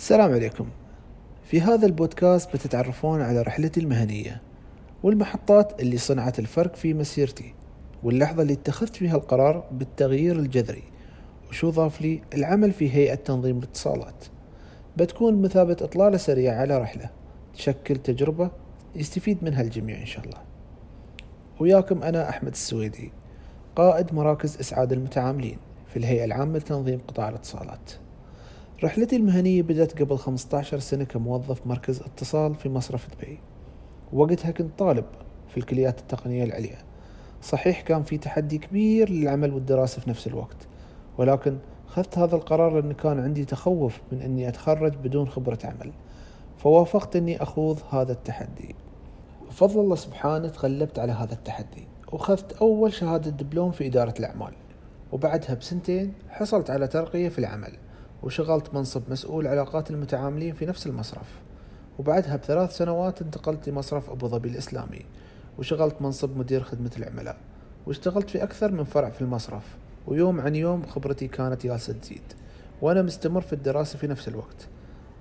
السلام عليكم. في هذا البودكاست بتتعرفون على رحلتي المهنية والمحطات اللي صنعت الفرق في مسيرتي واللحظة اللي اتخذت فيها القرار بالتغيير الجذري وشو ضاف لي العمل في هيئة تنظيم الاتصالات بتكون مثابة إطلالة سريعة على رحلة تشكل تجربة يستفيد منها الجميع إن شاء الله. وياكم أنا أحمد السويدي قائد مراكز إسعاد المتعاملين في الهيئة العامة لتنظيم قطاع الاتصالات. رحلتي المهنية بدأت قبل 15 سنة كموظف مركز اتصال في مصرف دبي. وقتها كنت طالب في الكليات التقنية العليا. صحيح كان في تحدي كبير للعمل والدراسة في نفس الوقت ولكن أخذت هذا القرار لأن كان عندي تخوف من أني أتخرج بدون خبرة عمل فوافقت أني أخوض هذا التحدي. بفضل الله سبحانه تغلبت على هذا التحدي وأخذت أول شهادة دبلوم في إدارة الأعمال وبعدها بسنتين حصلت على ترقية في العمل. وشغلت منصب مسؤول علاقات المتعاملين في نفس المصرف. وبعدها بثلاث سنوات انتقلت لمصرف أبو ظبي الإسلامي وشغلت منصب مدير خدمة العملاء واشتغلت في أكثر من فرع في المصرف ويوم عن يوم خبرتي كانت جالسة تزيد وأنا مستمر في الدراسة في نفس الوقت.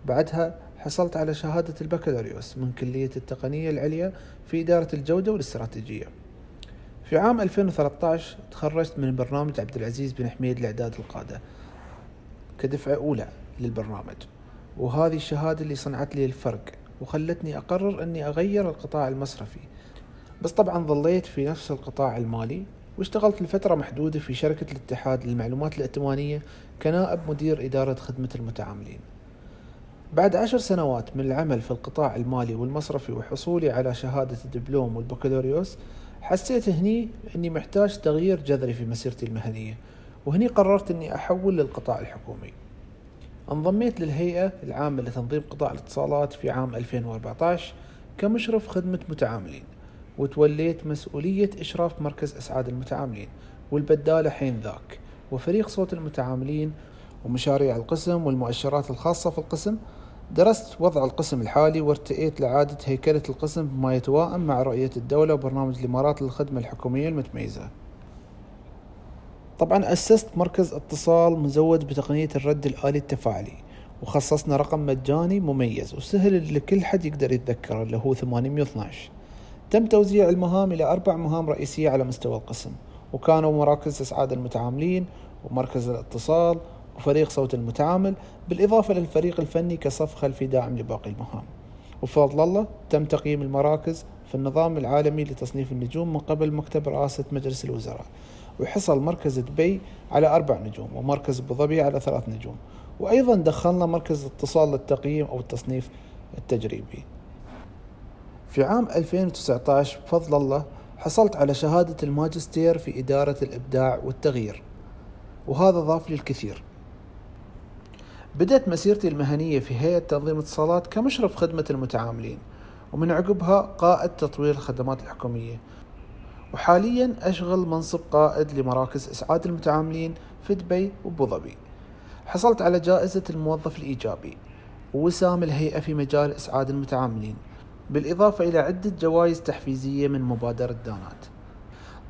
بعدها حصلت على شهادة البكالوريوس من كلية التقنية العليا في إدارة الجودة والاستراتيجية. في عام 2013 تخرجت من برنامج عبد العزيز بن حميد لإعداد القادة. كدفعة أولى للبرنامج. وهذه الشهادة اللي صنعت لي الفرق وخلتني أقرر أني أغير القطاع المصرفي. بس طبعا ظليت في نفس القطاع المالي واشتغلت لفترة محدودة في شركة الاتحاد للمعلومات الائتمانية كنائب مدير إدارة خدمة المتعاملين. بعد عشر سنوات من العمل في القطاع المالي والمصرفي وحصولي على شهادة الدبلوم والبكالوريوس حسيت هني أني محتاج تغيير جذري في مسيرتي المهنية. وهني قررت أني أحول للقطاع الحكومي. انضميت للهيئة العامة لتنظيم قطاع الاتصالات في عام 2014 كمشرف خدمة متعاملين وتوليت مسؤولية إشراف مركز إسعاد المتعاملين والبدالة حين ذاك وفريق صوت المتعاملين ومشاريع القسم والمؤشرات الخاصة في القسم درست وضع القسم الحالي وارتئيت لعادة هيكلة القسم بما يتوائم مع رؤية الدولة وبرنامج الإمارات للخدمة الحكومية المتميزة. طبعا أسست مركز اتصال مزود بتقنية الرد الآلي التفاعلي وخصصنا رقم مجاني مميز وسهل لكل حد يقدر يتذكره اللي هو 812 تم توزيع المهام إلى أربع مهام رئيسية على مستوى القسم وكانوا مراكز إسعاد المتعاملين ومركز الاتصال وفريق صوت المتعامل بالإضافة للفريق الفني كصف خلفي داعم لباقي المهام. وفضل الله تم تقييم المراكز في النظام العالمي لتصنيف النجوم من قبل مكتب رئاسة مجلس الوزراء. وحصل مركز دبي على أربع نجوم ومركز أبو ظبي على ثلاث نجوم. وأيضا دخلنا مركز اتصال للتقييم أو التصنيف التجريبي. في عام 2019 بفضل الله حصلت على شهادة الماجستير في إدارة الإبداع والتغيير. وهذا ضاف لي الكثير. بدأت مسيرتي المهنية في هيئة تنظيم اتصالات كمشرف خدمة المتعاملين ومن عقبها قائد تطوير الخدمات الحكومية. وحاليا أشغل منصب قائد لمراكز إسعاد المتعاملين في دبي وأبو ظبي. حصلت على جائزة الموظف الإيجابي ووسام الهيئة في مجال إسعاد المتعاملين بالإضافة إلى عدة جوائز تحفيزية من مبادرة دانات.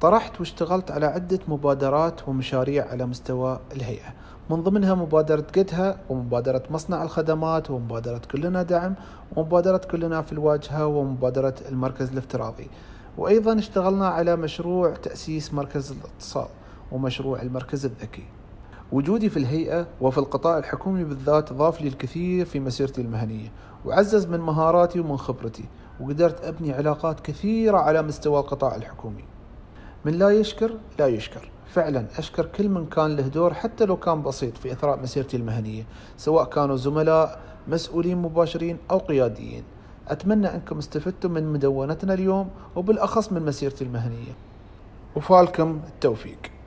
طرحت واشتغلت على عدة مبادرات ومشاريع على مستوى الهيئة من ضمنها مبادرة قدها ومبادرة مصنع الخدمات ومبادرة كلنا دعم ومبادرة كلنا في الواجهة ومبادرة المركز الافتراضي. وأيضا اشتغلنا على مشروع تأسيس مركز الاتصال ومشروع المركز الذكي. وجودي في الهيئة وفي القطاع الحكومي بالذات ضاف لي الكثير في مسيرتي المهنية وعزز من مهاراتي ومن خبرتي وقدرت أبني علاقات كثيرة على مستوى القطاع الحكومي. من لا يشكر لا يشكر. فعلا أشكر كل من كان له دور حتى لو كان بسيط في إثراء مسيرتي المهنية سواء كانوا زملاء مسؤولين مباشرين أو قياديين. أتمنى أنكم استفدتم من مدونتنا اليوم وبالأخص من مسيرتي المهنية. وفالكم التوفيق.